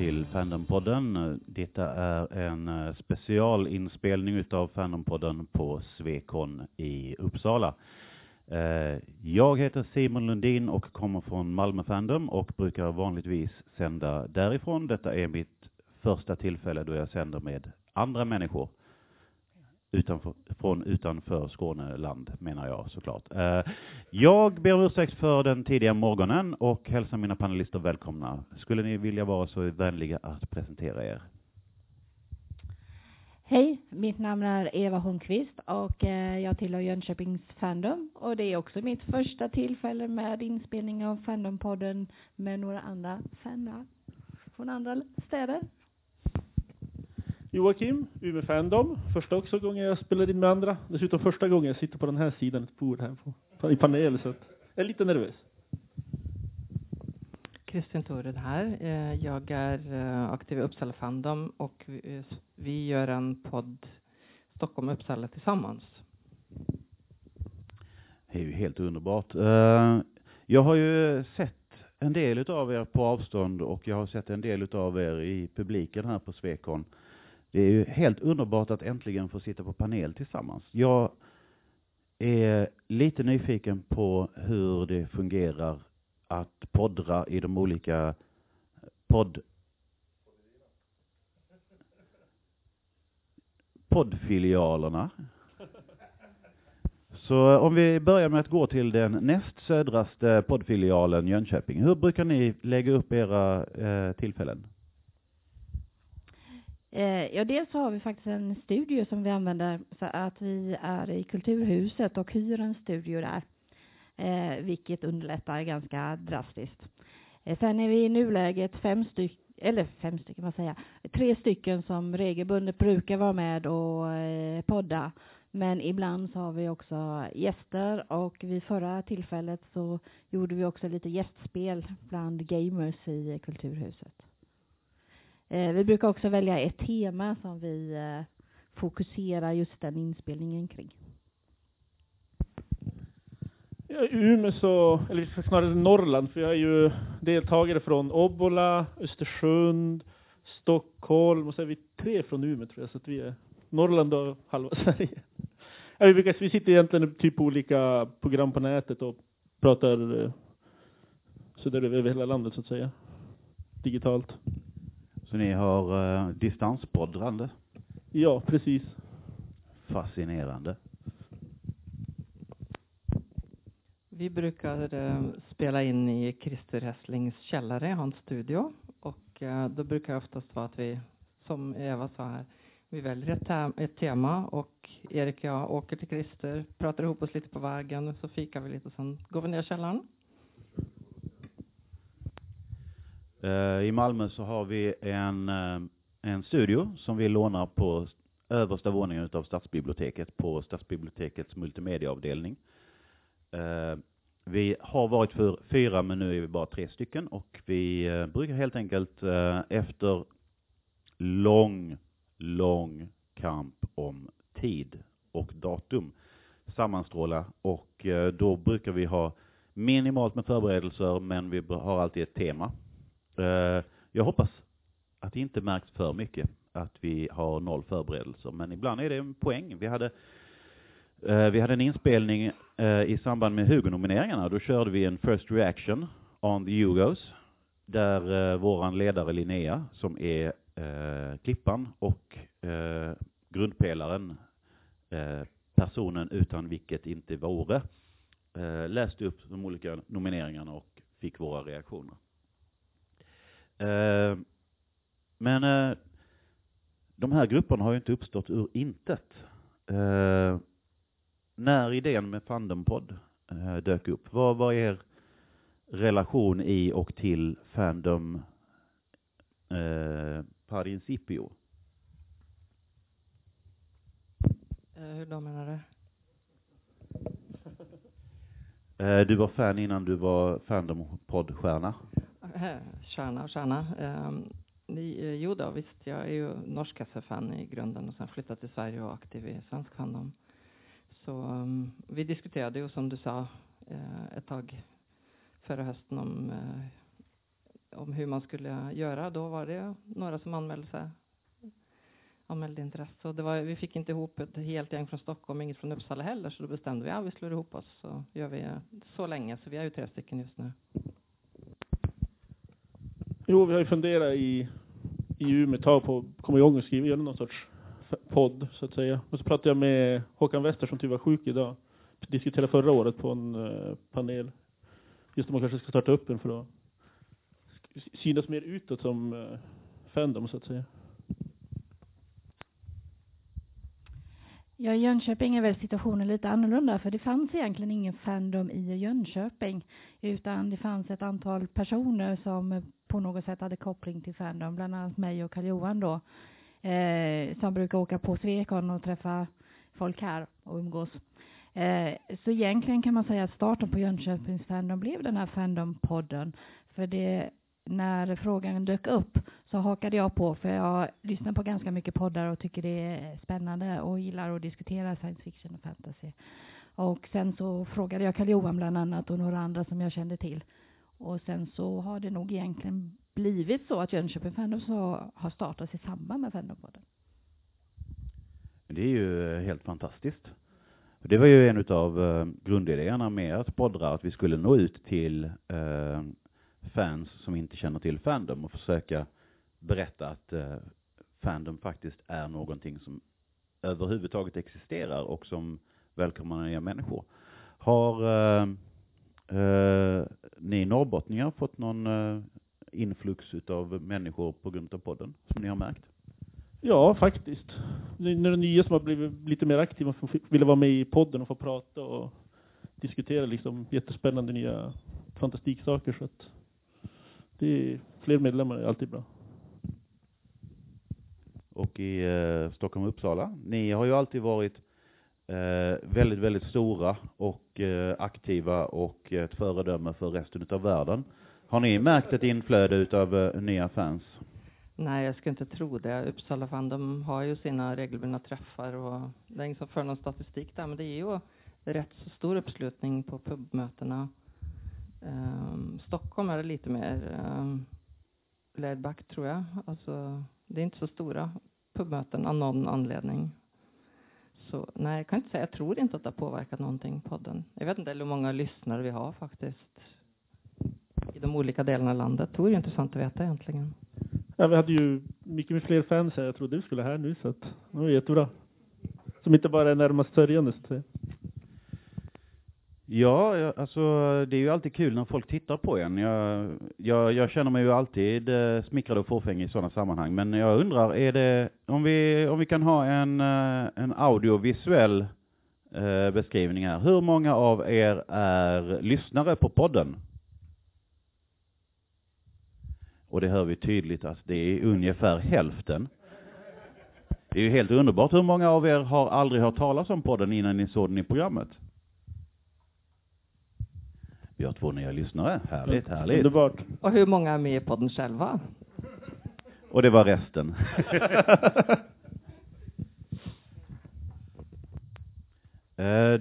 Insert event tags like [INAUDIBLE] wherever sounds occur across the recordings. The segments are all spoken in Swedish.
Till Fandompodden. Detta är en eh, specialinspelning utav Fandompodden på Svekon i Uppsala. Eh, jag heter Simon Lundin och kommer från Malmö Fandom och brukar vanligtvis sända därifrån. Detta är mitt första tillfälle då jag sänder med andra människor utanför, från utanför Skåneland, menar jag såklart. Eh, jag ber om ursäkt för den tidiga morgonen och hälsar mina panelister välkomna. Skulle ni vilja vara så vänliga att presentera er? Hej, mitt namn är Eva Holmqvist och eh, jag tillhör Jönköpings Fandom och det är också mitt första tillfälle med inspelning av Fandompodden med några andra fannar från andra städer. Joakim, Umeå Fandom. Första också gången jag spelar in med andra. Dessutom första gången jag sitter på den här sidan ett bord här på, i panel, så att jag är lite nervös. Kristin Tored här. Eh, Jag är eh, aktiv i Uppsala Fandom och vi- eh, vi gör en podd Stockholm och Uppsala tillsammans. Det är ju helt underbart. Jag har ju sett en del utav er på avstånd och jag har sett en del utav er i publiken här på Svekon. Det är ju helt underbart att äntligen få sitta på panel tillsammans. Jag är lite nyfiken på hur det fungerar att poddra i de olika podd poddfilialerna. Så om vi börjar med att gå till den näst södraste poddfilialen Jönköping. Hur brukar ni lägga upp era eh, tillfällen? Eh, ja, dels har vi faktiskt en studio som vi använder så att vi är i Kulturhuset och hyr en studio där, eh, vilket underlättar ganska drastiskt. Eh, sen är vi i nuläget fem stycken, eller fem stycken, vad säger jag, tre stycken som regelbundet brukar vara med och eh, podda. Men ibland så har vi också gäster och vid förra tillfället så gjorde vi också lite gästspel bland gamers i Kulturhuset. Eh, vi brukar också välja ett tema som vi eh, fokuserar just den inspelningen kring. Ja, Umeå så, eller snarare Norrland, för jag är ju deltagare från Obbola, Östersund, Stockholm och så är vi tre från Umeå tror jag, så att vi är Norrland och halva [LAUGHS] Sverige. Ja, vi, brukar, vi sitter egentligen typ på olika program på nätet och pratar eh, så där över hela landet så att säga. Digitalt. Så ni har eh, distanspoddrande? Ja, precis. Fascinerande. Vi brukar eh, spela in i Christer Hässlings källare, hans studio. Och eh, då brukar det oftast vara att vi, som Eva sa här, vi väljer ett, te- ett tema och Erik och jag åker till Christer, pratar ihop oss lite på vägen, så fikar vi lite och sen går vi ner i källaren. Eh, Eh, I Malmö så har vi en, eh, en studio som vi lånar på översta våningen utav Stadsbiblioteket på Stadsbibliotekets multimediaavdelning. Eh, vi har varit för fyra men nu är vi bara tre stycken och vi brukar helt enkelt efter lång, lång kamp om tid och datum sammanstråla och då brukar vi ha minimalt med förberedelser men vi har alltid ett tema. Eh, jag hoppas att det inte märks för mycket att vi har noll förberedelser, men ibland är det en poäng. Vi hade, eh, vi hade en inspelning eh, i samband med Hugo-nomineringarna. Då körde vi en first reaction on the Hugos, där våran ledare Linnea, som är klippan och grundpelaren, personen utan vilket inte vore, läste upp de olika nomineringarna och fick våra reaktioner. Eh, men eh, de här grupperna har ju inte uppstått ur intet. Eh, när idén med Fandompod eh, dök upp, vad var er relation i och till Fandom eh? Eh, hur då menar du? Eh, du var fan innan du var Fandom-poddstjärna. Eh, [LAUGHS] Kärna och kärna. Ehm, eh, jo då, visst, jag är ju norsk SF-fan i grunden och sen flyttat till Sverige och var aktiv i svensk fandom. Så um, vi diskuterade ju som du sa eh, ett tag förra hösten om eh, om hur man skulle göra. Då var det några som anmälde sig anmälde intresse. Och det var, vi fick inte ihop ett helt gäng från Stockholm, inget från Uppsala heller, så då bestämde vi att ja, vi slår ihop oss så gör vi så länge. Så vi är ju tre stycken just nu. Jo, vi har ju funderat i, i Umeå ett tag på att komma igång och skriva, göra någon sorts podd, så att säga. Och så pratade jag med Håkan Wester som tyvärr var sjuk idag. Diskuterade förra året på en uh, panel. Just om man kanske ska starta upp en för att synas mer utåt som uh, Fandom, så att säga. Ja, i Jönköping är väl situationen lite annorlunda, för det fanns egentligen ingen Fandom i Jönköping, utan det fanns ett antal personer som på något sätt hade koppling till Fandom, bland annat mig och Karl-Johan då, eh, som brukar åka på Svekon och träffa folk här och umgås. Eh, så egentligen kan man säga att starten på Jönköpings Fandom blev den här Fandom-podden, för det när frågan dök upp så hakade jag på för jag lyssnar på ganska mycket poddar och tycker det är spännande och gillar att diskutera science fiction och fantasy. Och sen så frågade jag Karl-Johan bland annat och några andra som jag kände till. Och sen så har det nog egentligen blivit så att Jönköping Fandoms har startats i samband med Fandompodden. Det är ju helt fantastiskt. Det var ju en av eh, grundidéerna med att poddra, att vi skulle nå ut till eh, fans som inte känner till Fandom och försöka berätta att eh, Fandom faktiskt är någonting som överhuvudtaget existerar och som välkomnar nya människor. Har eh, eh, ni norrbottningar fått någon eh, influx av människor på grund av podden, som ni har märkt? Ja, faktiskt. Nu är det nya som har blivit lite mer aktiva, som ville vara med i podden och få prata och diskutera liksom jättespännande nya fantastiksaker. Så att det är, fler medlemmar är alltid bra. Och i eh, Stockholm och Uppsala, ni har ju alltid varit eh, väldigt, väldigt stora och eh, aktiva och ett föredöme för resten av världen. Har ni märkt ett inflöde utav eh, nya fans? Nej, jag skulle inte tro det. Uppsala fan, de har ju sina regelbundna träffar och det är ingen som för någon statistik där, men det är ju rätt så stor uppslutning på pubmötena. Um, Stockholm är det lite mer um, laid back tror jag. Alltså, det är inte så stora pubmöten av någon anledning. Så nej, jag kan inte säga. Jag tror inte att det har påverkat någonting, podden. Jag vet inte hur många lyssnare vi har faktiskt i de olika delarna av landet. Det vore intressant att veta egentligen. Ja, vi hade ju mycket fler fans här. jag trodde vi skulle här nu, så att det var jättebra. Som inte bara är närmast sörjande, så Ja, alltså det är ju alltid kul när folk tittar på en. Jag, jag, jag känner mig ju alltid eh, smickrad och fåfäng i sådana sammanhang. Men jag undrar, är det, om vi, om vi kan ha en, eh, en audiovisuell eh, beskrivning här. Hur många av er är lyssnare på podden? Och det hör vi tydligt att det är ungefär hälften. Det är ju helt underbart. Hur många av er har aldrig hört talas om podden innan ni såg den i programmet? Vi har två nya lyssnare. Härligt, härligt. Underbart. Och hur många är med i podden själva? Och det var resten. [LAUGHS] eh,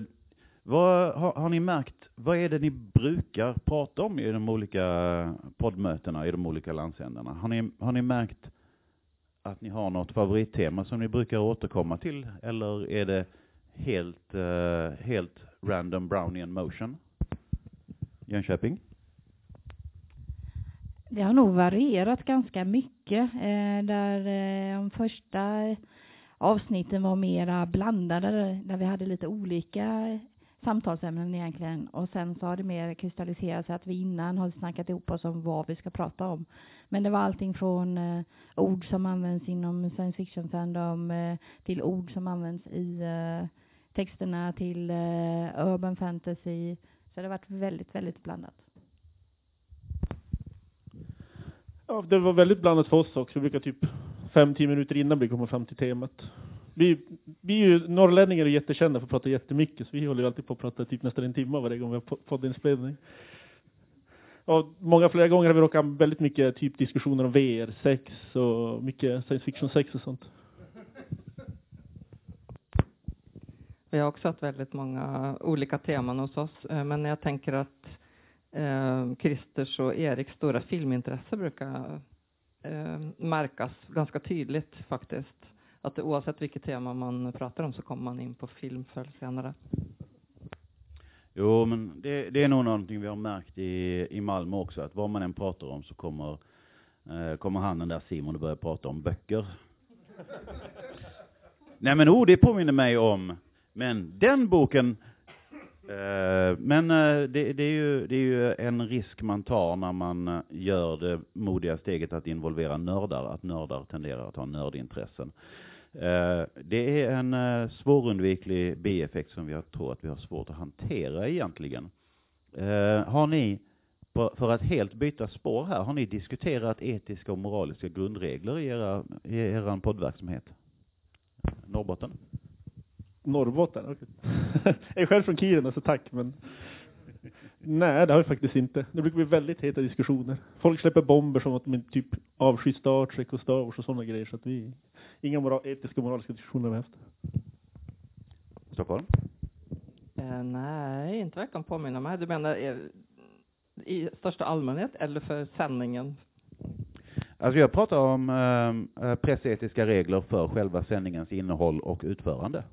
vad, har, har, ni märkt, vad är det ni brukar prata om i de olika poddmötena i de olika landsändarna? Har ni, har ni märkt att ni har något favorittema som ni brukar återkomma till? Eller är det helt, eh, helt random brownian motion? Jönköping? Det har nog varierat ganska mycket. Eh, där eh, de första avsnitten var mera blandade, där vi hade lite olika samtalsämnen egentligen. Och sen så har det mer kristalliserat sig att vi innan har snackat ihop oss om vad vi ska prata om. Men det var allting från eh, ord som används inom science fiction fandom eh, till ord som används i eh, texterna till eh, urban fantasy så det har varit väldigt, väldigt blandat. Ja, det var väldigt blandat för oss också. Vi brukar typ fem, tio minuter innan vi kommer fram till temat. Vi, vi är ju norrlänningar är jättekända för att prata jättemycket, så vi håller ju alltid på att prata typ nästan en timme varje gång vi har poddinspelning. Och många flera gånger har vi råkat väldigt mycket typ diskussioner om VR, sex och mycket science fiction sex och sånt. Vi har också haft väldigt många olika teman hos oss, eh, men jag tänker att eh, Christers och Eriks stora filmintresse brukar eh, märkas ganska tydligt faktiskt. Att oavsett vilket tema man pratar om så kommer man in på film förr senare. Jo, men det, det är nog någonting vi har märkt i, i Malmö också, att vad man än pratar om så kommer, eh, kommer han den där Simon och börjar prata om böcker. [LAUGHS] Nej men oh, det påminner mig om, men den boken, eh, men eh, det, det, är ju, det är ju en risk man tar när man eh, gör det modiga steget att involvera nördar, att nördar tenderar att ha nördintressen. Eh, det är en eh, svårundviklig bieffekt som jag tror att vi har svårt att hantera egentligen. Eh, har ni, för att helt byta spår här, har ni diskuterat etiska och moraliska grundregler i, era, i er poddverksamhet? Norrbotten? Norrbotten? Okay. [LAUGHS] jag är själv från Kiruna, så tack, men Nej, det har vi faktiskt inte. Det brukar bli väldigt heta diskussioner. Folk släpper bomber som att de typ avskyr Star Trek och Star Wars och sådana grejer. Så att vi, inga moral, etiska och moraliska diskussioner har vi haft. Stockholm? Eh, nej, inte verkar påminna mig. Du menar eh, i största allmänhet eller för sändningen? Alltså jag pratar om eh, pressetiska regler för själva sändningens innehåll och utförande.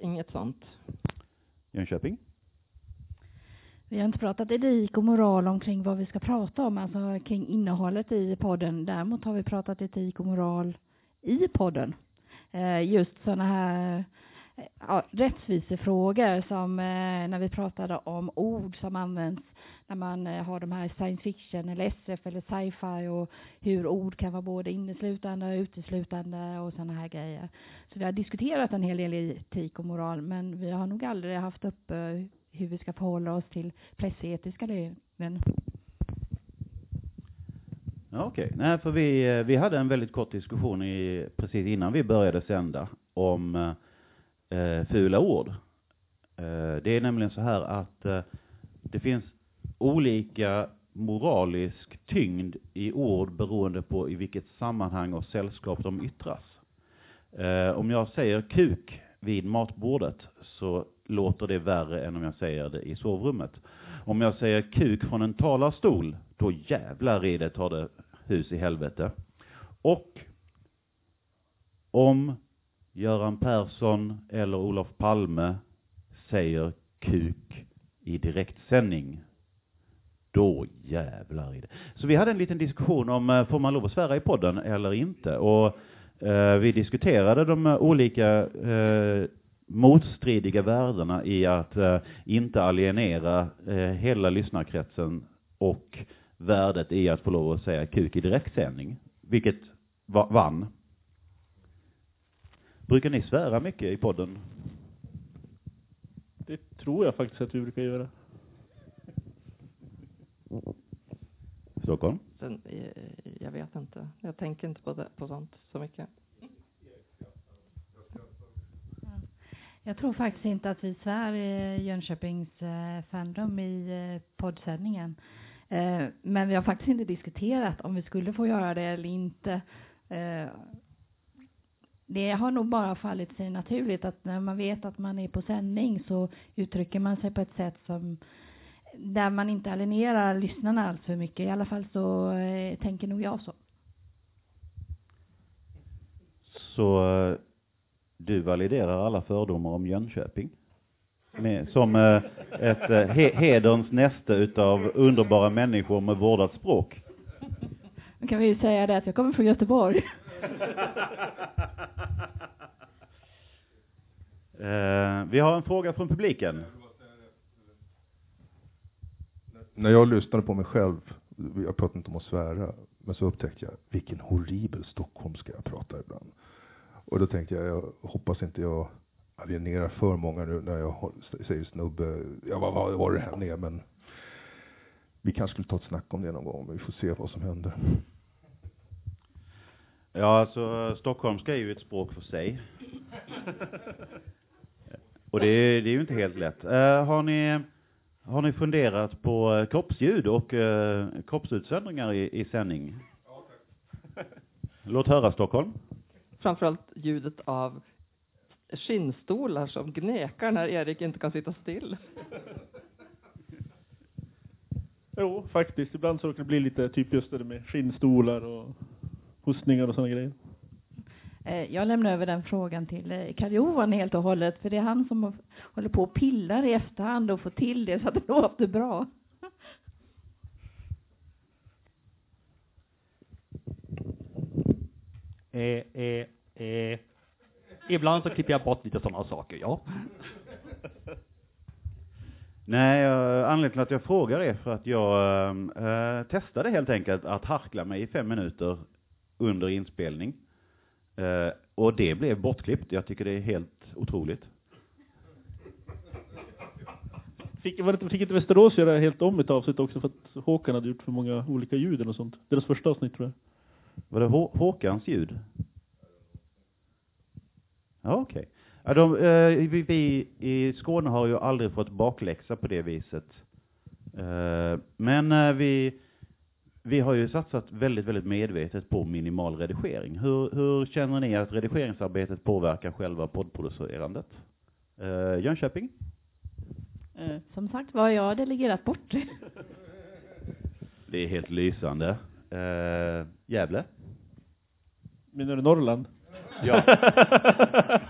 Inget sånt. Jönköping? Vi har inte pratat etik och moral omkring vad vi ska prata om, alltså kring innehållet i podden. Däremot har vi pratat etik och moral i podden. Eh, just sådana här ja, rättvisefrågor som eh, när vi pratade om ord som används när man eh, har de här science fiction eller SF eller sci-fi och hur ord kan vara både inneslutande och uteslutande och sådana här grejer. Så vi har diskuterat en hel del etik och moral men vi har nog aldrig haft upp eh, hur vi ska förhålla oss till pressetiska regler. Okej, okay. nej för vi, eh, vi hade en väldigt kort diskussion i, precis innan vi började sända om eh, fula ord. Eh, det är nämligen så här att eh, det finns olika moralisk tyngd i ord beroende på i vilket sammanhang och sällskap de yttras. Eh, om jag säger kuk vid matbordet så låter det värre än om jag säger det i sovrummet. Om jag säger kuk från en talarstol, då jävlar i det tar det hus i helvete. Och om Göran Persson eller Olof Palme säger kuk i direktsändning, då jävlar i det. Så vi hade en liten diskussion om, eh, får man lov att svära i podden eller inte? Och eh, vi diskuterade de eh, olika eh, motstridiga värdena i att eh, inte alienera eh, hela lyssnarkretsen och värdet i att få lov att säga kuk i direktsändning, vilket va vann. Brukar ni svära mycket i podden? Det tror jag faktiskt att vi brukar göra. Stockholm? Sen, eh, jag vet inte. Jag tänker inte på, det, på sånt så mycket. Jag tror faktiskt inte att vi svär i Jönköpings eh, fandom i eh, poddsändningen. Eh, men vi har faktiskt inte diskuterat om vi skulle få göra det eller inte. Eh, det har nog bara fallit sig naturligt att när man vet att man är på sändning så uttrycker man sig på ett sätt som där man inte alienerar lyssnarna alls för mycket. I alla fall så eh, tänker nog jag så. Så eh, du validerar alla fördomar om Jönköping? Med, som eh, ett eh, he, hederns näste utav underbara människor med vårdat språk. Då kan vi ju säga det att jag kommer från Göteborg. [LAUGHS] eh, vi har en fråga från publiken. När jag lyssnade på mig själv, jag pratar inte om att svära, men så upptäckte jag vilken horribel stockholmska jag pratar ibland. Och då tänkte jag, jag hoppas inte jag alienerar för många nu när jag säger snubbe. Ja, vad var, var det här ner, men vi kanske skulle ta ett snack om det någon gång, men vi får se vad som händer. Ja, alltså stockholmska är ju ett språk för sig. [LAUGHS] Och det är, det är ju inte helt lätt. Uh, har ni har ni funderat på kroppsljud och uh, kroppsutsöndringar i, i sändning? Ja, tack. Låt höra Stockholm framförallt ljudet av skinnstolar som gnekar när Erik inte kan sitta still. Jo, faktiskt. Ibland så råkar det bli lite typ just det med skinnstolar och hostningar och sådana grejer. Eh, Jag lämnar över den frågan till eh, Karl-Johan helt och hållet, för det är han som håller på och pillar i efterhand och får till det så att det låter bra. Eh, eh, eh. Ibland så klipper jag bort lite sådana saker, ja. Nej, eh, anledningen till att jag frågar är för att jag eh, testade helt enkelt att harkla mig i fem minuter under inspelning. Eh, och det blev bortklippt. Jag tycker det är helt otroligt. Fick, var det, fick inte Västerås göra helt om ett avsnitt också för att Håkan hade gjort för många olika ljud och sånt? Deras första avsnitt tror jag. Var det Hå Håkans ljud? Ja, okej. Ja, de, eh, vi, vi i Skåne har ju aldrig fått bakläxa på det viset. Eh, men eh, vi, vi har ju satsat väldigt, väldigt medvetet på minimal redigering. Hur, hur känner ni att redigeringsarbetet påverkar själva poddproducerandet? Eh, Jönköping? Eh, Som sagt var, jag har delegerat bort [LAUGHS] det. Är helt lysande. Eh, Gävle? Menar du Norrland? Ja. [LAUGHS]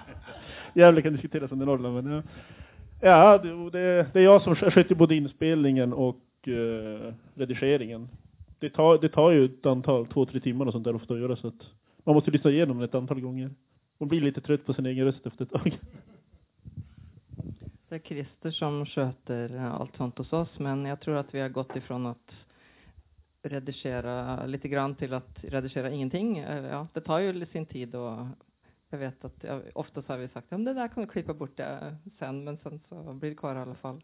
Gävle kan diskuteras under Norrland, men ja. Ja, det, det, det är jag som sköter både inspelningen och eh, redigeringen. Det tar, det tar ju ett antal, två, tre timmar och sånt där ofta att göra så att man måste lyssna igenom det ett antal gånger. Man blir lite trött på sin egen röst efter ett tag. Det är Christer som sköter allt sånt hos oss, men jag tror att vi har gått ifrån att redigera lite grann till att redigera ingenting. Eh, ja, det tar ju sin tid och jag vet att jag, oftast har vi sagt, ja det där kan vi klippa bort det sen, men sen så blir det kvar i alla fall.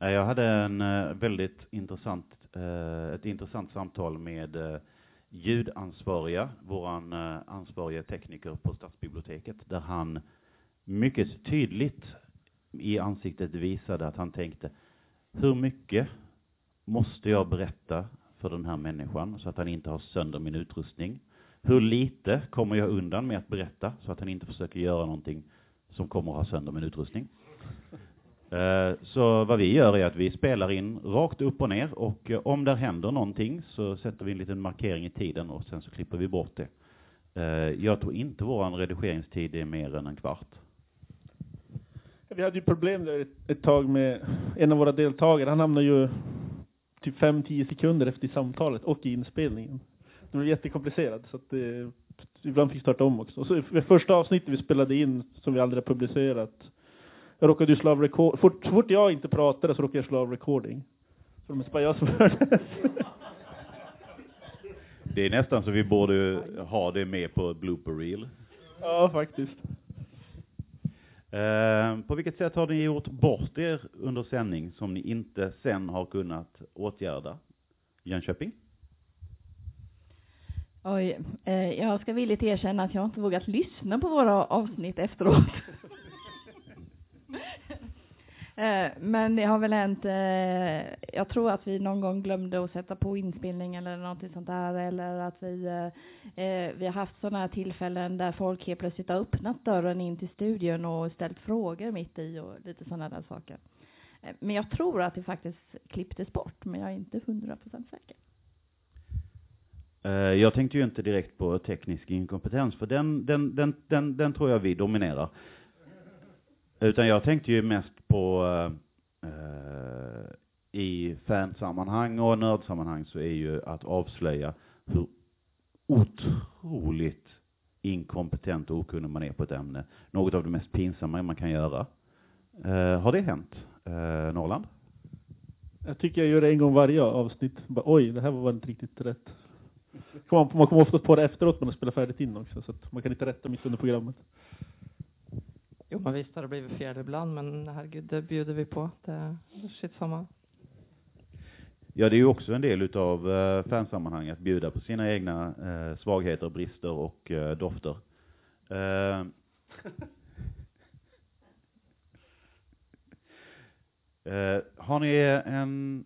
Eh, jag hade en eh, väldigt intressant, eh, ett intressant samtal med ljudansvariga, våran ansvarige ansvariga tekniker på Stadsbiblioteket, där han mycket tydligt i ansiktet visade att han tänkte, hur mycket måste jag berätta för den här människan så att han inte har sönder min utrustning? Hur lite kommer jag undan med att berätta så att han inte försöker göra någonting som kommer att ha sönder min utrustning? Eh, så vad vi gör är att vi spelar in rakt upp och ner och eh, om där händer någonting så sätter vi en liten markering i tiden och sen så klipper vi bort det. Eh, jag tror inte våran redigeringstid är mer än en kvart. Vi hade ju problem där ett, tag med en av våra deltagare. Han hamnade ju typ 5-10 sekunder efter i samtalet och i inspelningen. Det blev jättekomplicerat så att det, ibland fick starta om också. Och så det första avsnittet vi spelade in som vi aldrig har publicerat. Jag råkade ju slå av record, fort, så fort jag inte pratade så råkade jag slå av recording. Så det är bara jag. Det är nästan så vi borde ha det med på blooper reel. ja, faktiskt. Eh, På vilket sätt har ni gjort bort er under sändning som ni inte sen har kunnat åtgärda? Jönköping? Oj, eh, jag ska villigt erkänna att jag inte vågat lyssna på våra avsnitt efteråt. Eh, men det har väl hänt, eh, jag tror att vi någon gång glömde att sätta på inspelning eller någonting sånt där, eller att vi, eh, eh vi har haft sådana här tillfällen där folk helt plötsligt har öppnat dörren in till studion och ställt frågor mitt i och lite sådana där saker. Eh, men jag tror att det faktiskt klipptes bort, men jag är inte hundra procent säker. Jag tänkte ju inte direkt på teknisk inkompetens, för den, den, den, den, den tror jag vi dominerar. Utan jag tänkte ju mest på, eh, i fansammanhang och nördsammanhang så är ju att avslöja hur otroligt inkompetent och okunnig man är på ett ämne. Något av det mest pinsamma man kan göra. Eh, har det hänt? Eh, Norrland? Jag tycker jag gör det en gång varje avsnitt. Bara, Oj, det här var inte riktigt rätt. Man, kommer ofta på det efteråt när man spelar färdigt in också, så att man kan inte rätta mitt under programmet. Jo, men visst har det blivit fel ibland, men herregud, det bjuder vi på. Det är skitsamma. Ja, det är ju också en del utav eh, fansammanhang att bjuda på sina egna eh, svagheter, brister och eh, dofter. Eh, [LAUGHS] eh, har ni en,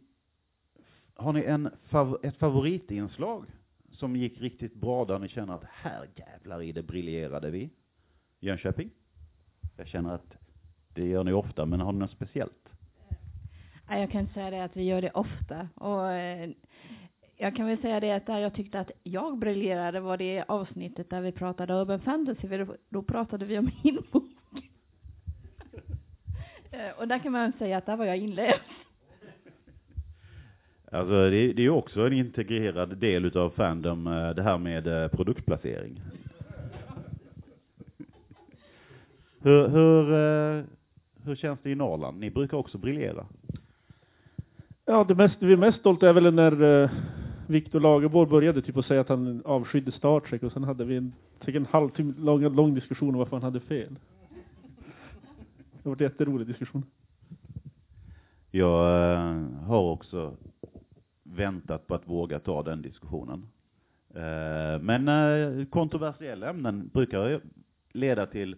har ni en fav, ett favoritinslag som gick riktigt bra där ni känner att här jävlar i det briljerade vi? Jönköping? Jag känner att det gör ni ofta, men har ni något speciellt? Nej, Jag kan säga det att vi gör det ofta. Och, eh, jag kan väl säga det att där jag tyckte att jag briljerade var det avsnittet där vi pratade urban fantasy, för då, pratade vi om min bok. [LAUGHS] Eh, och där kan man säga att där var jag inläst. Alltså det, det är också en integrerad del utav Fandom, eh, det här med produktplacering. Hur, hur, eh, hur känns det i Norrland? Ni brukar också briljera. Ja, det mest, vi är mest stolta är väl när uh, Viktor Lagerborg började typ att säga att han avskydde Star Trek och sen hade vi en, en halvtimme lång, lång diskussion om varför han hade fel. Det var en jätterolig diskussion. Jag eh, har också väntat på att våga ta den diskussionen. Eh, men eh, kontroversiella ämnen brukar leda till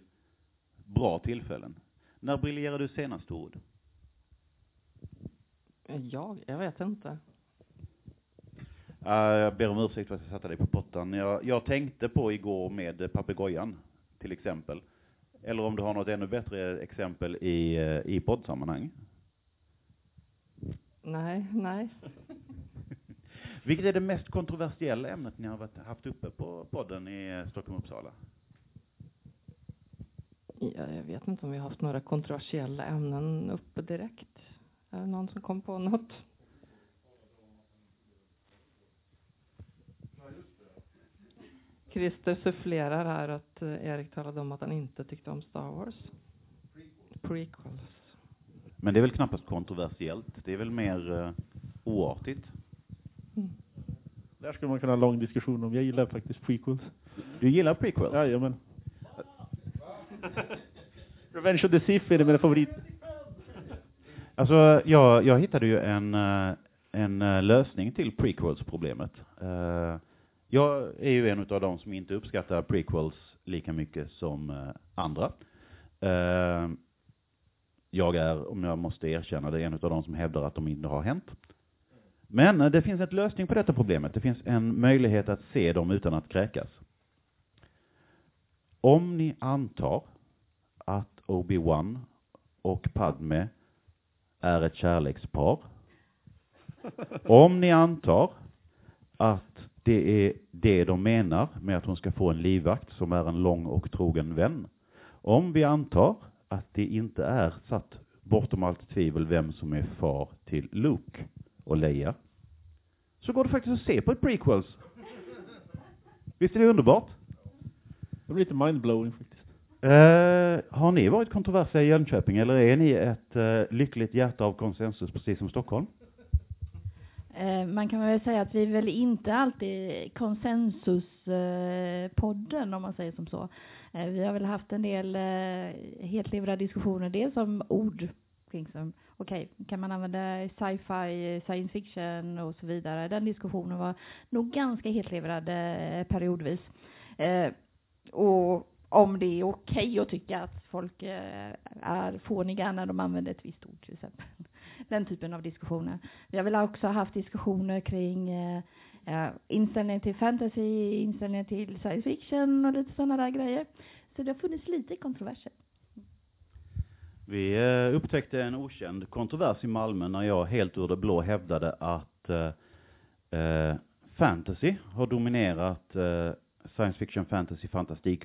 bra tillfällen. När briljerade du senast ord? Jag? Jag vet inte. Uh, jag ber om ursäkt för att jag satte dig på pottan. Jag, jag tänkte på igår med papegojan, till exempel. Eller om du har något ännu bättre exempel i, i poddsammanhang. Nej, nej. [LAUGHS] Vilket är det mest kontroversiella ämnet ni har varit, haft uppe på podden i eh, Stockholm Uppsala? Ja, jag vet inte om vi har haft några kontroversiella ämnen uppe direkt. Är det någon som kom på något? Christer sufflerar här att eh, Erik talade om att han inte tyckte om Star Wars. Prequels. Men det är väl knappast kontroversiellt? Det är väl mer uh, oartigt? Mm. Där skulle man kunna ha en lång diskussion om. Jag gillar faktiskt prequels. Du gillar prequel? Jajamän. [LAUGHS] Revenge of the Sith är det mina favoriter. Alltså, jag, jag hittade ju en, eh, en eh, lösning till prequels-problemet. Eh, jag är ju en av de som inte uppskattar prequels lika mycket som andra. Jag är, om jag måste erkänna det, en av de som hävdar att de inte har hänt. Men det finns en lösning på detta problemet. Det finns en möjlighet att se dem utan att kräkas. Om ni antar att Obi-Wan och Padme är ett kärlekspar. [LAUGHS] Om ni antar att det är det de menar med att hon ska få en livvakt som är en lång och trogen vän. Om vi antar att det inte är satt bortom allt tvivel vem som är far till Luke och Leia, så går det faktiskt att se på ett prequels. Visst är det underbart? Det blir lite mindblowing faktiskt. Eh, har ni varit kontroversiella i Jönköping eller är ni ett eh, lyckligt hjärta av konsensus precis som Stockholm? Eh, man kan väl säga att vi är väl inte alltid konsensuspodden om man säger som så. Eh, vi har väl haft en del eh, diskussioner, dels om ord kring som, okej, okay, kan man använda sci-fi, science fiction och så vidare. Den diskussionen var nog ganska hetlevrad eh, periodvis. Eh, och om det är okej okay att tycka att folk eh, är fåniga när de använder ett visst ord till exempel [LAUGHS] den typen av diskussioner. Vi har väl också haft diskussioner kring eh, eh, inställningen till fantasy, inställningen till science fiction och lite sådana där grejer. Så det har funnits lite kontroverser. Vi eh, upptäckte en okänd kontrovers i Malmö när jag helt ur det blå hävdade att eh, eh fantasy har dominerat eh, science fiction, fantasy, fantastik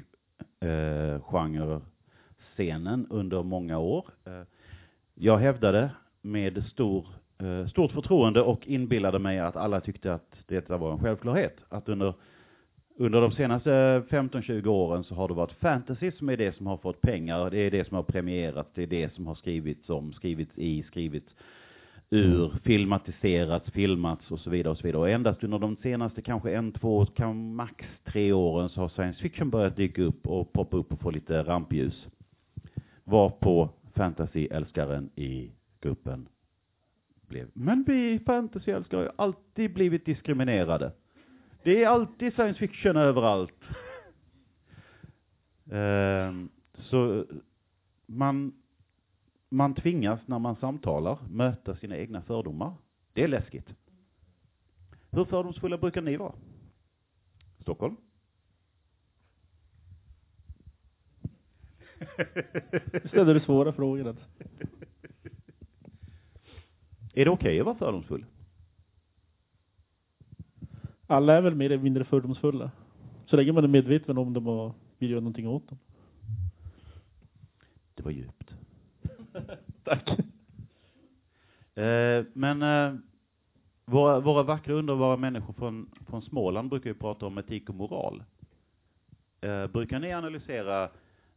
eh, genrescenen under många år. Eh, jag hävdade med stor, eh, stort förtroende och inbillade mig att alla tyckte att detta var en självklarhet. Att under, under de senaste 15-20 åren så har det varit fantasy som är det som har fått pengar, det är det som har premierats, det är det som har skrivits om, skrivits i, skrivits Mm. ur, filmatiserats, filmats och så vidare och så vidare. Och endast under de senaste kanske en, två, kan max tre åren så har science fiction börjat dyka upp och poppa upp och få lite rampljus. Var på fantasyälskaren i gruppen blev. Men vi fantasyälskare har ju alltid blivit diskriminerade. Det är alltid science fiction överallt. um, [LAUGHS] så man, man tvingas när man samtalar möta sina egna fördomar. Det är läskigt. Hur fördomsfulla brukar ni vara? Stockholm? [LAUGHS] ställer du svåra frågor. Är det okej att vara fördomsfull? Alla är väl mer eller mindre fördomsfulla. Så länge man är medveten om dem och vill göra någonting åt dem. Det var djupt. [LAUGHS] Tack. Eh, men eh, våra, våra vackra underbara människor från, från Småland brukar ju prata om etik och moral. Eh, brukar ni analysera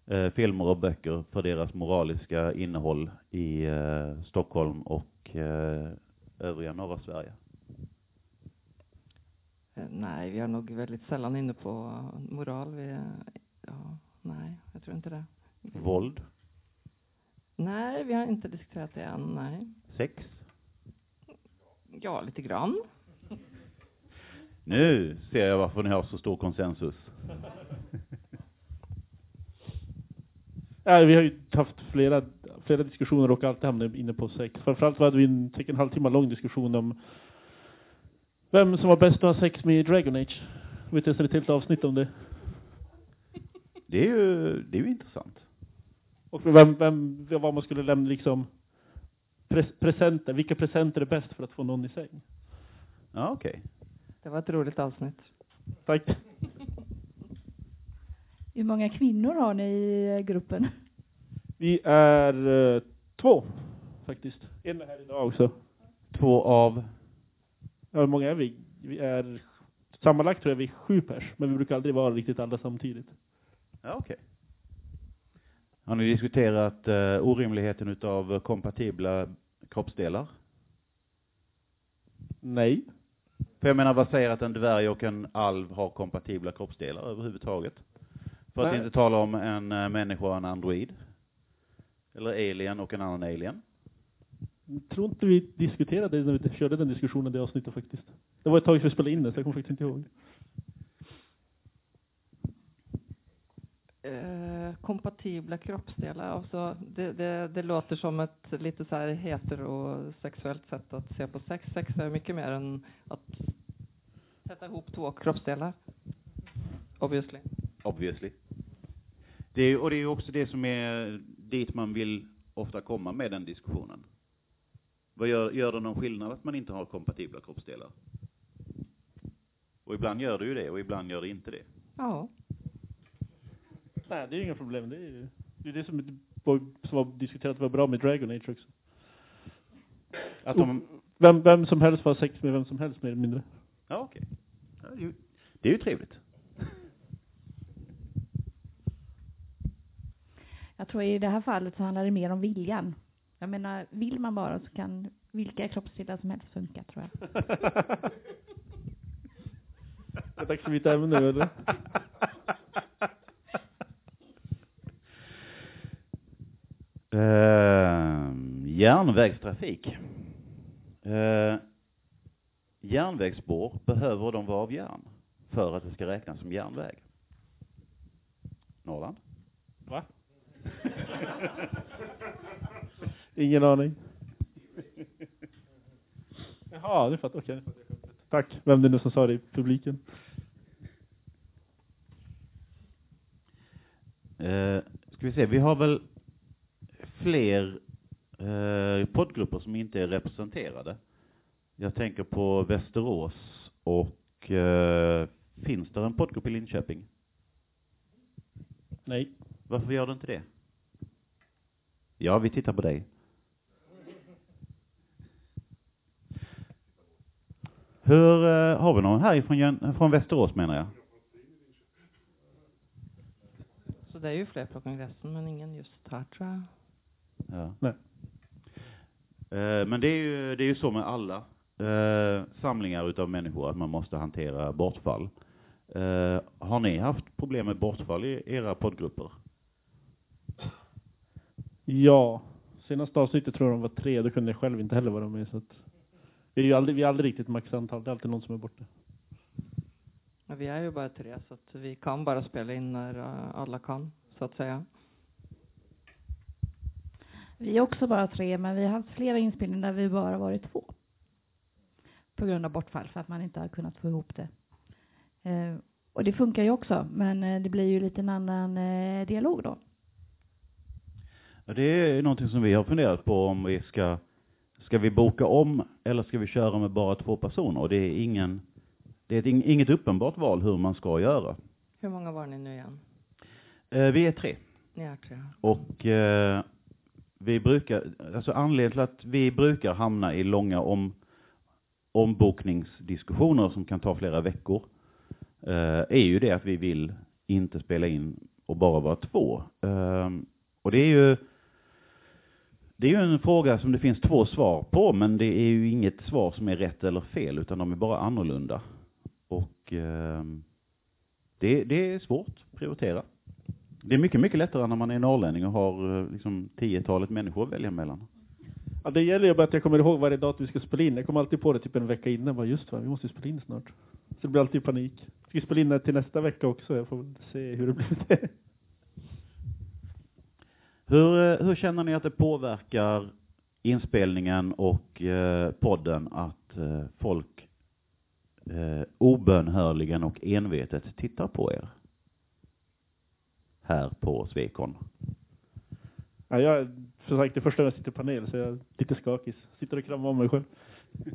eh, filmer och böcker för deras moraliska innehåll i eh, Stockholm och eh, övriga norra Sverige? Nej, vi är nog väldigt sällan inne på moral. Vi, ja, nej, jag tror inte det. Våld? Nej, vi har inte diskuterat det än, nej. Sex? Ja, lite grann. Nu ser jag varför ni har så stor konsensus. [LAUGHS] Ja, vi har ju haft flera, flera diskussioner och alltid hamnat inne på sex. Framförallt hade vi en, en halvtimme lång diskussion om vem som var bäst att ha sex med i Dragon Age. Vi testade ett helt avsnitt om det. Det är ju, det är ju intressant. Och vem, vem, vad man skulle lämna liksom pres, presenter, vilka presenter är bäst för att få någon i säng? Ja, okej. Det var ett roligt avsnitt. Tack. [LAUGHS] Hur många kvinnor har ni i gruppen? Vi är eh, två, faktiskt. En är här idag också. Två av, Ja, hur många är vi? Vi är sammanlagt tror jag vi är sju pers, men vi brukar aldrig vara riktigt alla samtidigt. ja okej. Har ni diskuterat eh, orimligheten utav kompatibla kroppsdelar? Nej. För jag menar, vad säger att en dvärg och en alv har kompatibla kroppsdelar överhuvudtaget? För att Nej. inte tala om en eh, människa och en android. Eller alien och en annan alien. Jag tror inte vi diskuterade det när vi körde den diskussionen, det avsnittet faktiskt. Det var ett tag sedan vi spelade in det, så jag kommer faktiskt inte ihåg. Eh, kompatibla kroppsdelar, alltså det, det, det låter som ett lite så här heterosexuellt sätt att se på sex. Sex är mycket mer än att sätta ihop två kroppsdelar. Obviously. Obviously. Det är, och det är också det som är dit man vill ofta komma med den diskussionen. Vad gör, gör det någon skillnad att man inte har kompatibla kroppsdelar? Och ibland gör det ju det, och ibland gör det inte det. Ja. Nej, det är inga problem. Det är ju det, är det som, som var diskuterat var bra med Dragon Age också. Att de, Vem, vem som helst får ha sex med vem som helst mer eller mindre. ja okej. Ja, det, är ju- trevligt. Jag tror i det här fallet så handlar det mer om viljan. Jag menar, vill man bara så kan vilka kroppsdelar som helst funka, tror jag. [LAUGHS] Det är dags för mitt ämne nu eller? [LAUGHS] Uh, järnvägstrafik. Uh, järnvägsspår behöver de vara av järn för att det ska räknas som järnväg. Norrland? Va? [LAUGHS] Ingen aning. Jaha, det fattar okej. Tack, vem det nu som sa det i publiken. Uh, ska vi se, vi har väl fler uh, poddgrupper som inte är representerade. Jag tänker på Västerås och uh, finns det en poddgrupp i Linköping? Nej. Varför gör det inte det? Ja, vi tittar på dig. Hur, eh, har vi någon härifrån från Västerås menar jag? Så det är ju fler på kongressen, men ingen just här tror jag. Ja. Nej. Eh, Men det är ju, det är ju så med alla eh, samlingar utav människor att man måste hantera bortfall. Eh, har ni haft problem med bortfall i era poddgrupper? Ja. Senaste avsnittet tror jag de var tre, då kunde jag själv inte heller vara med så att vi är ju aldrig, vi är aldrig riktigt maxantal, det är alltid någon som är borta. Men vi är ju bara tre, så att vi kan bara spela in när eh, alla kan, så att säga. Vi är också bara tre, men vi har haft flera inspelningar där vi bara varit två. På grund av bortfall, för att man inte har kunnat få ihop det. Eh, och det funkar ju också, men eh, det blir ju lite en annan eh, dialog då. Ja, det är någonting som vi har funderat på om vi ska ska vi boka om eller ska vi köra med bara två personer? Och det är ingen, det är ett, inget uppenbart val hur man ska göra. Hur många var ni nu igen? Eh, vi är tre. Ni är tre. Och eh, vi brukar, alltså anledningen till att vi brukar hamna i långa om, ombokningsdiskussioner som kan ta flera veckor, eh, är ju det att vi vill inte spela in och bara vara två. Eh, och det är ju det är ju en fråga som det finns två svar på, men det är ju inget svar som är rätt eller fel, utan de är bara annorlunda. Och eh, det, det är svårt att prioritera. Det är mycket, mycket lättare när man är norrlänning och har eh, liksom tiotalet människor att välja mellan. Ja, det gäller ju bara att jag kommer ihåg varje datum vi ska spela in. Jag kommer alltid på det typ en vecka innan. Bara just va, vi måste ju spela in snart. Så det blir alltid panik. Ska spela in det till nästa vecka också? Jag får se hur det blir med det. Hur, eh, hur känner ni att det påverkar inspelningen och eh, podden att eh, folk eh, obönhörligen och envetet tittar på er? Här på Svekon. Ja, jag, som sagt, det första gången jag sitter i panel så jag är lite skakig. Sitter och kramar om mig själv. [LAUGHS]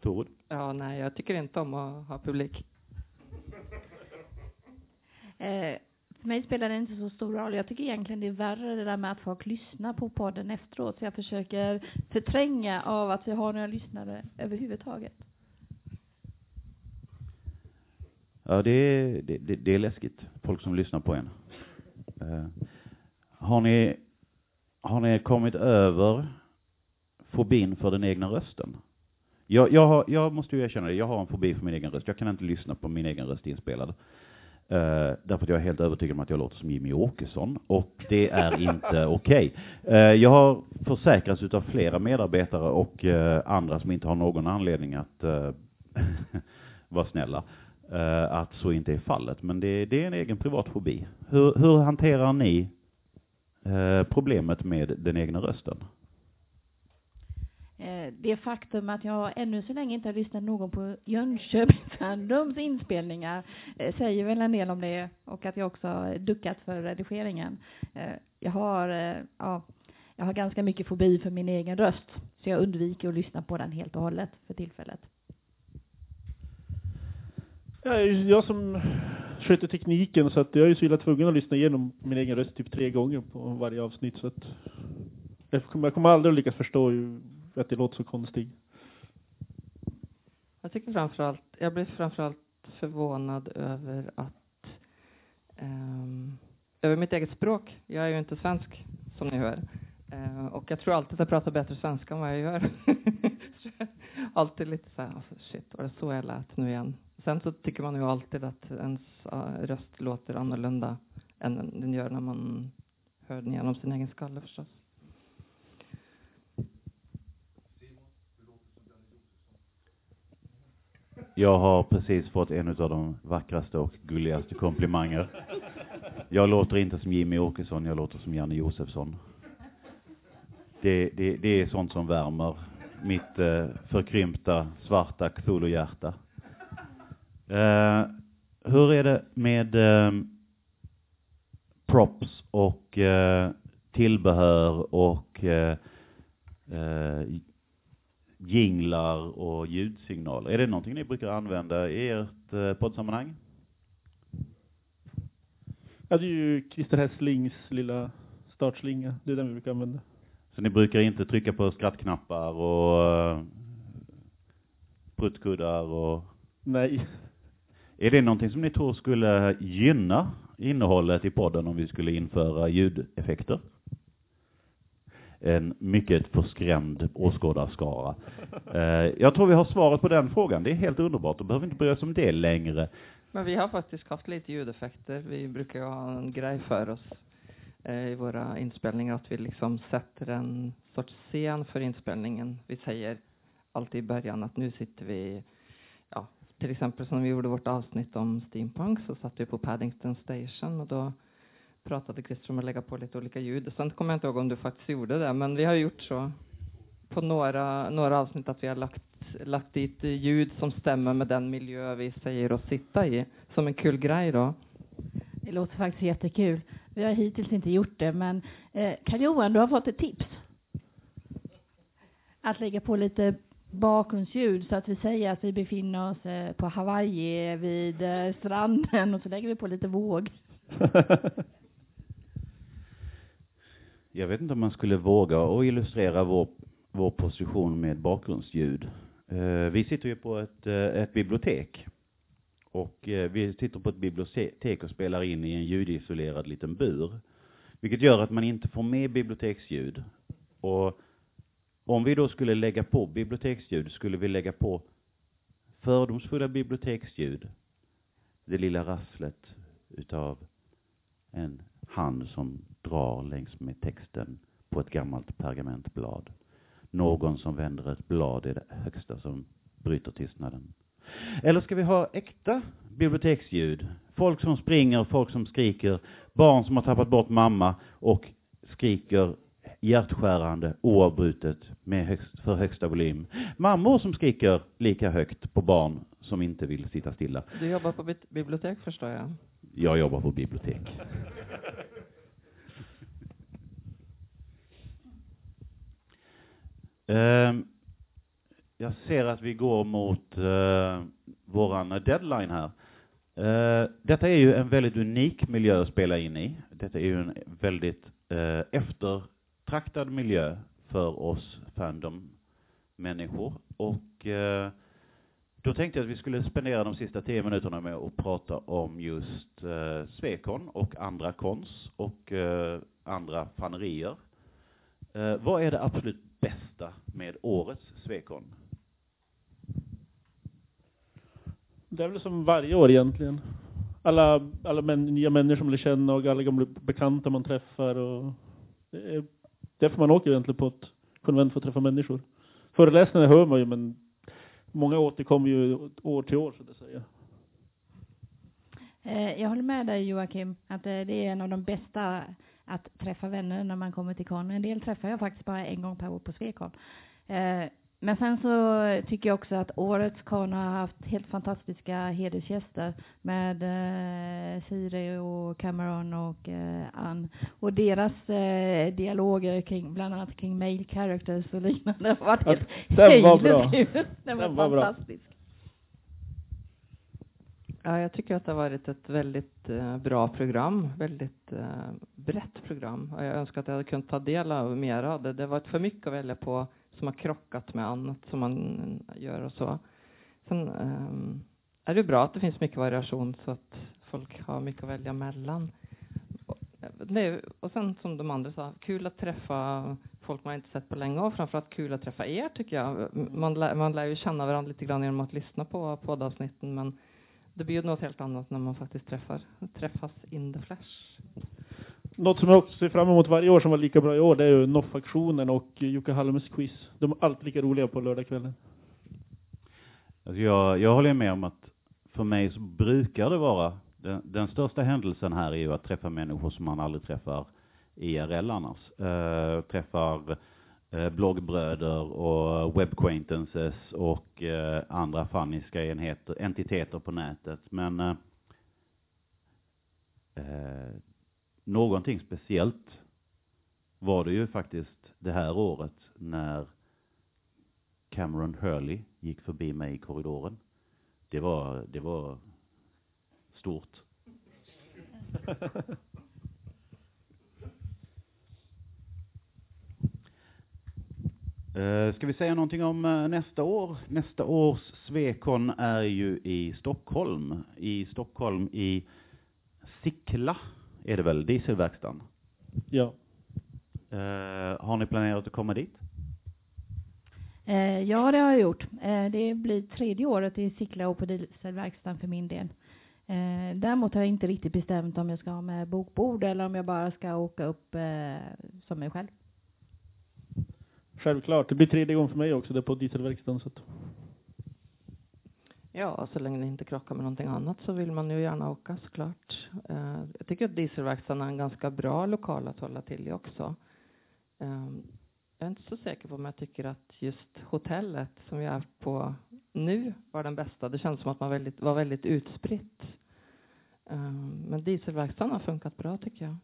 Tord? Ja, nej, jag tycker inte om att ha publik. [LAUGHS] Eh, för mig spelar det inte så stor roll. Jag tycker egentligen det är värre det där med att folk lyssnar på podden efteråt. Så jag försöker förtränga av att vi har några lyssnare överhuvudtaget. Ja, det är, det, det, det är läskigt. Folk som lyssnar på en. Eh, har ni, har ni kommit över fobin för den egna rösten? Jag, jag, har, jag måste ju erkänna det, jag har en fobi för min egen röst. Jag kan inte lyssna på min egen röst inspelad. Uh, därför att jag är helt övertygad om att jag låter som Jimmy Åkesson och det är inte [LAUGHS] okej. Okay. Uh, jag har försäkrats utav flera medarbetare och uh, andra som inte har någon anledning att uh, [LAUGHS] vara snälla eh, att så inte är fallet. Men det, det är en egen privat fobi. Hur, hur hanterar ni eh, problemet med den egna rösten? Eh, det faktum att jag ännu så länge inte har lyssnat någon på Jönköpings [LAUGHS] Handums inspelningar eh, säger väl en del om det och att jag också har duckat för redigeringen. Eh, jag har, ja, jag har ganska mycket fobi för min egen röst så jag undviker att lyssna på den helt och hållet för tillfället. Jag, jag som sköter tekniken så att jag är ju så illa tvungen att lyssna igenom min egen röst typ tre gånger på varje avsnitt så att jag kommer, jag kommer aldrig att lyckas förstå att det låter så konstigt. Jag tycker framförallt, jag blir framförallt förvånad över att, um, över mitt eget språk. Jag är ju inte svensk, som ni hör. Eh, och jag tror alltid att jag pratar bättre svenska än vad jag gör. [LAUGHS] alltid lite så här, alltså, shit, var det så jag lät nu igen? Sen så tycker man ju alltid att ens uh, röst låter annorlunda än den gör när man hör den genom sin egen skalle förstås. Jag har precis fått en av de vackraste och gulligaste komplimanger. Jag låter inte som Jimmy Åkesson, jag låter som Janne Josefsson. Det, det, det är sånt som värmer mitt eh, förkrympta, svarta Cthulhu-hjärta. Eh, hur är det med eh, props och eh, tillbehör och eh, eh, jinglar och ljudsignaler. Är det någonting ni brukar använda i ert eh, poddsammanhang? Ja, det är ju Christer Hässlings lilla startslinga. Det är den vi brukar använda. Så ni brukar inte trycka på skrattknappar och uh, pruttkuddar och... Nej. Är det någonting som ni tror skulle gynna innehållet i podden om vi skulle införa ljudeffekter? En mycket förskrämd åskådarskara. Uh, jag tror vi har svaret på den frågan. Det är helt underbart. Då behöver vi inte bry oss om det längre. Men vi har faktiskt haft lite ljudeffekter. Vi brukar ju ha en grej för oss eh, Eh, i våra inspelningar att vi liksom sätter en sorts scen för inspelningen. Vi säger alltid i början att nu sitter vi, ja, till exempel som vi gjorde vårt avsnitt om steampunk så satt vi på Paddington Station och då pratade Christer om att lägga på lite olika ljud. Sen kommer jag inte ihåg om du faktiskt gjorde det, men vi har gjort så på några, några avsnitt att vi har lagt, lagt dit ljud som stämmer med den miljö vi säger oss sitta i. Som en kul grej då. Det låter faktiskt jättekul. Vi har hittills inte gjort det, men eh, Karl-Johan, du har fått ett tips. att lägga på lite bakgrundsljud så att vi säger att vi befinner oss eh, på Hawaii vid eh, stranden och så lägger vi på lite våg. [LAUGHS] Jag vet inte om man skulle våga och illustrera vår, vår position med bakgrundsljud. Eh, vi sitter ju på ett, eh, ett bibliotek. Och eh, vi sitter på ett bibliotek och spelar in i en ljudisolerad liten bur. Vilket gör att man inte får med biblioteksljud. Och om vi då skulle lägga på biblioteksljud, skulle vi lägga på fördomsfulla biblioteksljud. Det lilla rasslet utav en hand som drar längs med texten på ett gammalt pergamentblad. Någon som vänder ett blad är det högsta som bryter tystnaden. Eller ska vi ha äkta biblioteksljud? Folk som springer, folk som skriker, barn som har tappat bort mamma och skriker hjärtskärande oavbrutet med högst, för högsta volym. Mammor som skriker lika högt på barn som inte vill sitta stilla. Du jobbar på bibliotek förstår jag. Jag jobbar på bibliotek. Um, [LAUGHS] jag ser att vi går mot uh, våran deadline här. Uh, detta är ju en väldigt unik miljö att spela in i. Detta är ju en väldigt uh, eftertraktad miljö för oss Fandom-människor. Och uh, då tänkte jag att vi skulle spendera de sista tio minuterna med att prata om just uh, Svekon och andra kons och uh, andra fanerier. Uh, vad är det absolut bästa med årets Svekon? Det är väl som varje år egentligen. Alla, alla män, nya människor man lär känna och alla gamla bekanta man träffar och det är därför man åker egentligen på ett konvent för att träffa människor. Föreläsningar hör man ju men många återkommer ju år till år så att säga. Eh, jag håller med dig Joakim, att eh, det är en av de bästa att träffa vänner när man kommer till kon. En del träffar jag faktiskt bara en gång per år på Svekon. Eh, men sen så tycker jag också att årets kon har haft helt fantastiska hedersgäster med eh, Siri och Cameron och eh, Ann. Och deras eh, dialoger kring, bland annat kring mail characters och liknande har varit helt Den var bra. Den var, Den var bra. fantastisk. Ja, jag tycker att det har varit ett väldigt eh, bra program, väldigt eh, brett program. Och jag önskar att jag hade kunnat ta del av mer av det. Det har varit för mycket att välja på som har krockat med annat som man gör och så. Sen ehm, är det bra att det finns mycket variation så att folk har mycket att välja mellan. Och, det, och sen som de andra sa, kul att träffa folk man inte sett på länge och framförallt kul att träffa er tycker jag. Man, lär, man lär ju känna varandra lite grann genom att lyssna på poddavsnitten men det blir ju något helt annat när man faktiskt träffar, träffas in the flesh. Något som jag också ser fram emot varje år som var lika bra i år, det är ju Noff-aktionen och Jocke Halmes quiz. De är alltid lika roliga på lördagskvällen. Alltså jag, jag håller med om att för mig så brukar det vara, den, den största händelsen här är ju att träffa människor som man aldrig träffar IRL annars. Uh, träffar uh, bloggbröder och webquaintances och uh, andra faniska enheter, entiteter på nätet. Men uh, någonting speciellt var det ju faktiskt det här året när Cameron Hurley gick förbi mig i korridoren. Det var, det var stort. [LAUGHS] Eh, ska vi säga någonting om eh, nästa år? Nästa års Svekon är ju i Stockholm. I Stockholm i Sickla är det väl, dieselverkstan? Ja. Uh, har ni planerat att komma dit? Eh, ja, det har jag gjort. Eh, det blir tredje året i Sickla och på dieselverkstan för min del. Eh, däremot har jag inte riktigt bestämt om jag ska ha med bokbord eller om jag bara ska åka upp eh, som mig själv. Självklart. Det blir tredje gången för mig också, det är på dieselverkstaden. Så att... Ja, så länge det inte krockar med någonting annat så vill man ju gärna åka såklart. Eh, jag tycker att dieselverkstaden är en ganska bra lokal att hålla till i också. Eh, jag är inte så säker på om jag tycker att just hotellet som vi är på nu var den bästa. Det känns som att man väldigt, var väldigt utspritt. Eh, men dieselverkstaden har funkat bra tycker jag.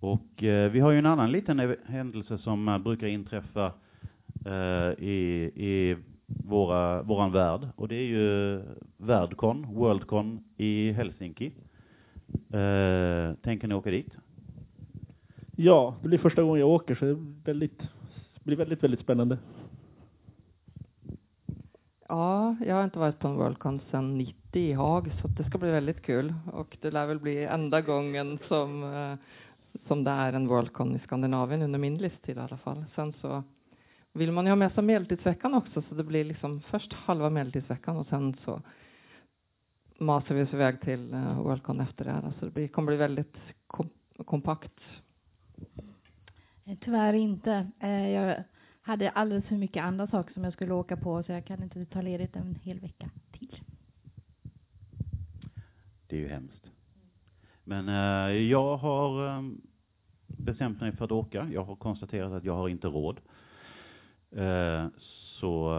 Och eh, vi har ju en annan liten händelse som eh, brukar inträffa eh, i, i våra, våran värld. Och det är ju Värdcon, Worldcon i Helsinki. Eh, tänker ni åka dit? Ja, det blir första gången jag åker så det väldigt, blir väldigt, väldigt spännande. Ja, jag har inte varit på en Worldcon sedan 90 i Haag, så det ska bli väldigt kul. Och det lär väl bli enda gången som, eh, som det är en Worldcon i Skandinavien under min livstid i alla fall. Sen så vill man ju ha med sig medeltidsveckan också, så det blir liksom först halva medeltidsveckan och sen så masar vi oss iväg till eh, Worldcon efter det här. Alltså det blir, kommer bli väldigt kom, kompakt. Eh, Tyvärr inte. Eh, Jag hade alldeles för mycket andra saker som jag skulle åka på så jag kan inte ta ledigt en hel vecka till. Det är ju hemskt. Men jag har eh, bestämt mig för att åka. Jag har konstaterat att jag har inte råd. Eh, så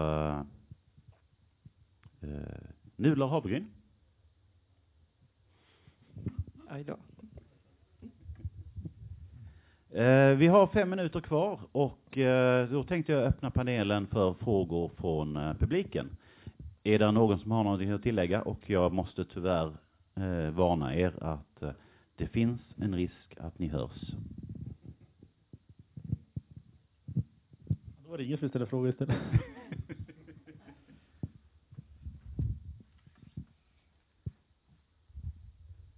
eh, nudlar havregryn. Aj då. Eh, vi har fem minuter kvar och eh, då tänkte jag öppna panelen för frågor från eh, publiken. Är det någon som har någonting att tillägga? Och jag måste tyvärr eh, varna er att eh, det finns en risk att ni hörs. Var det ingen som ställde frågor istället. [LAUGHS]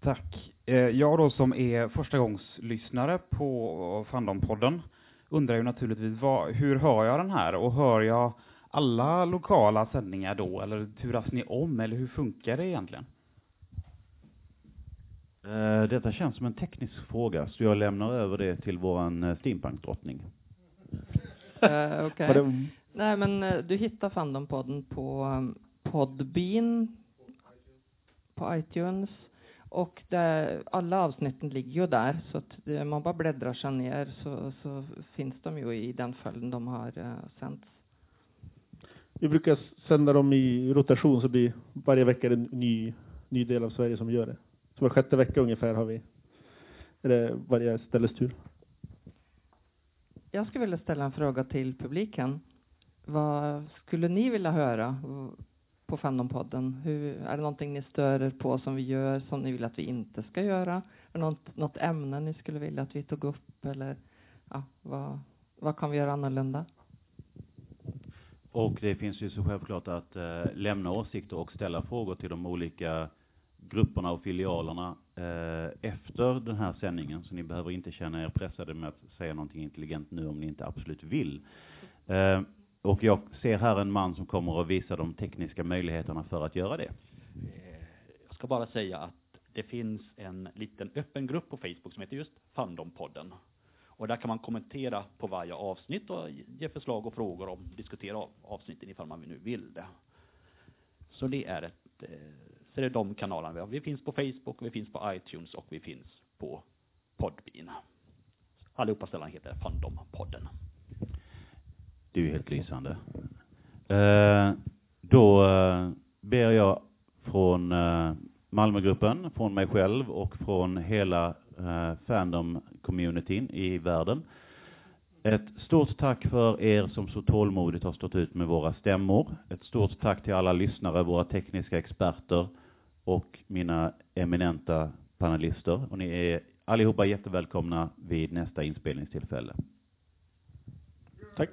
Tack. Eh, Jag då som är förstagångslyssnare på Fandom-podden undrar ju naturligtvis vad, hur hör jag den här och hör jag alla lokala sändningar då eller turas ni om eller hur funkar det egentligen? Eh, detta känns som en teknisk fråga, så jag lämnar över det till våran eh, steampunk-drottning. [LAUGHS] Eh, okej. Var det, Nej, men eh, du hittar Fandompodden på um, Podbean, på iTunes och där, alla avsnitten ligger ju där så att det, man bara bläddrar sig ner så, så finns de ju i den följden de har uh, sänts. vi brukar sända dem i rotation så blir varje vecka en ny, ny del av Sverige som gör det. Så var sjätte vecka ungefär har vi, är det varje ställes tur. Jag skulle vilja ställa en fråga till publiken. Vad skulle ni vilja höra på Fandompodden? Hur, är det någonting ni stör er på som vi gör som ni vill att vi inte ska göra? Är det något, något ämne ni skulle vilja att vi tog upp eller ja, vad, vad kan vi göra annorlunda? Och det finns ju så självklart att eh, lämna åsikter och ställa frågor till de olika grupperna och filialerna Eh, efter den här sändningen. Så ni behöver inte känna er pressade med att säga någonting intelligent nu om ni inte absolut vill. Eh, och jag ser här en man som kommer att visa de tekniska möjligheterna för att göra det. Eh, jag ska bara säga att det finns en liten öppen grupp på Facebook som heter just Fandompodden. Och där kan man kommentera på varje avsnitt och ge förslag och frågor om diskutera avsnitten ifall man nu vill det. Så det är ett, eh, så det är de kanalerna vi har. Vi finns på Facebook, vi finns på iTunes och vi finns på Podbean. Allihopa ställen heter Fandompodden. Det är ju helt lysande. Eh, då eh, ber jag från eh, Malmögruppen, från mig själv och från hela eh, Fandom-communityn i världen. Ett stort tack för er som så tålmodigt har stått ut med våra stämmor. Ett stort tack till alla lyssnare, våra tekniska experter och mina eminenta panelister. Och ni är allihopa jättevälkomna vid nästa inspelningstillfälle. Tack.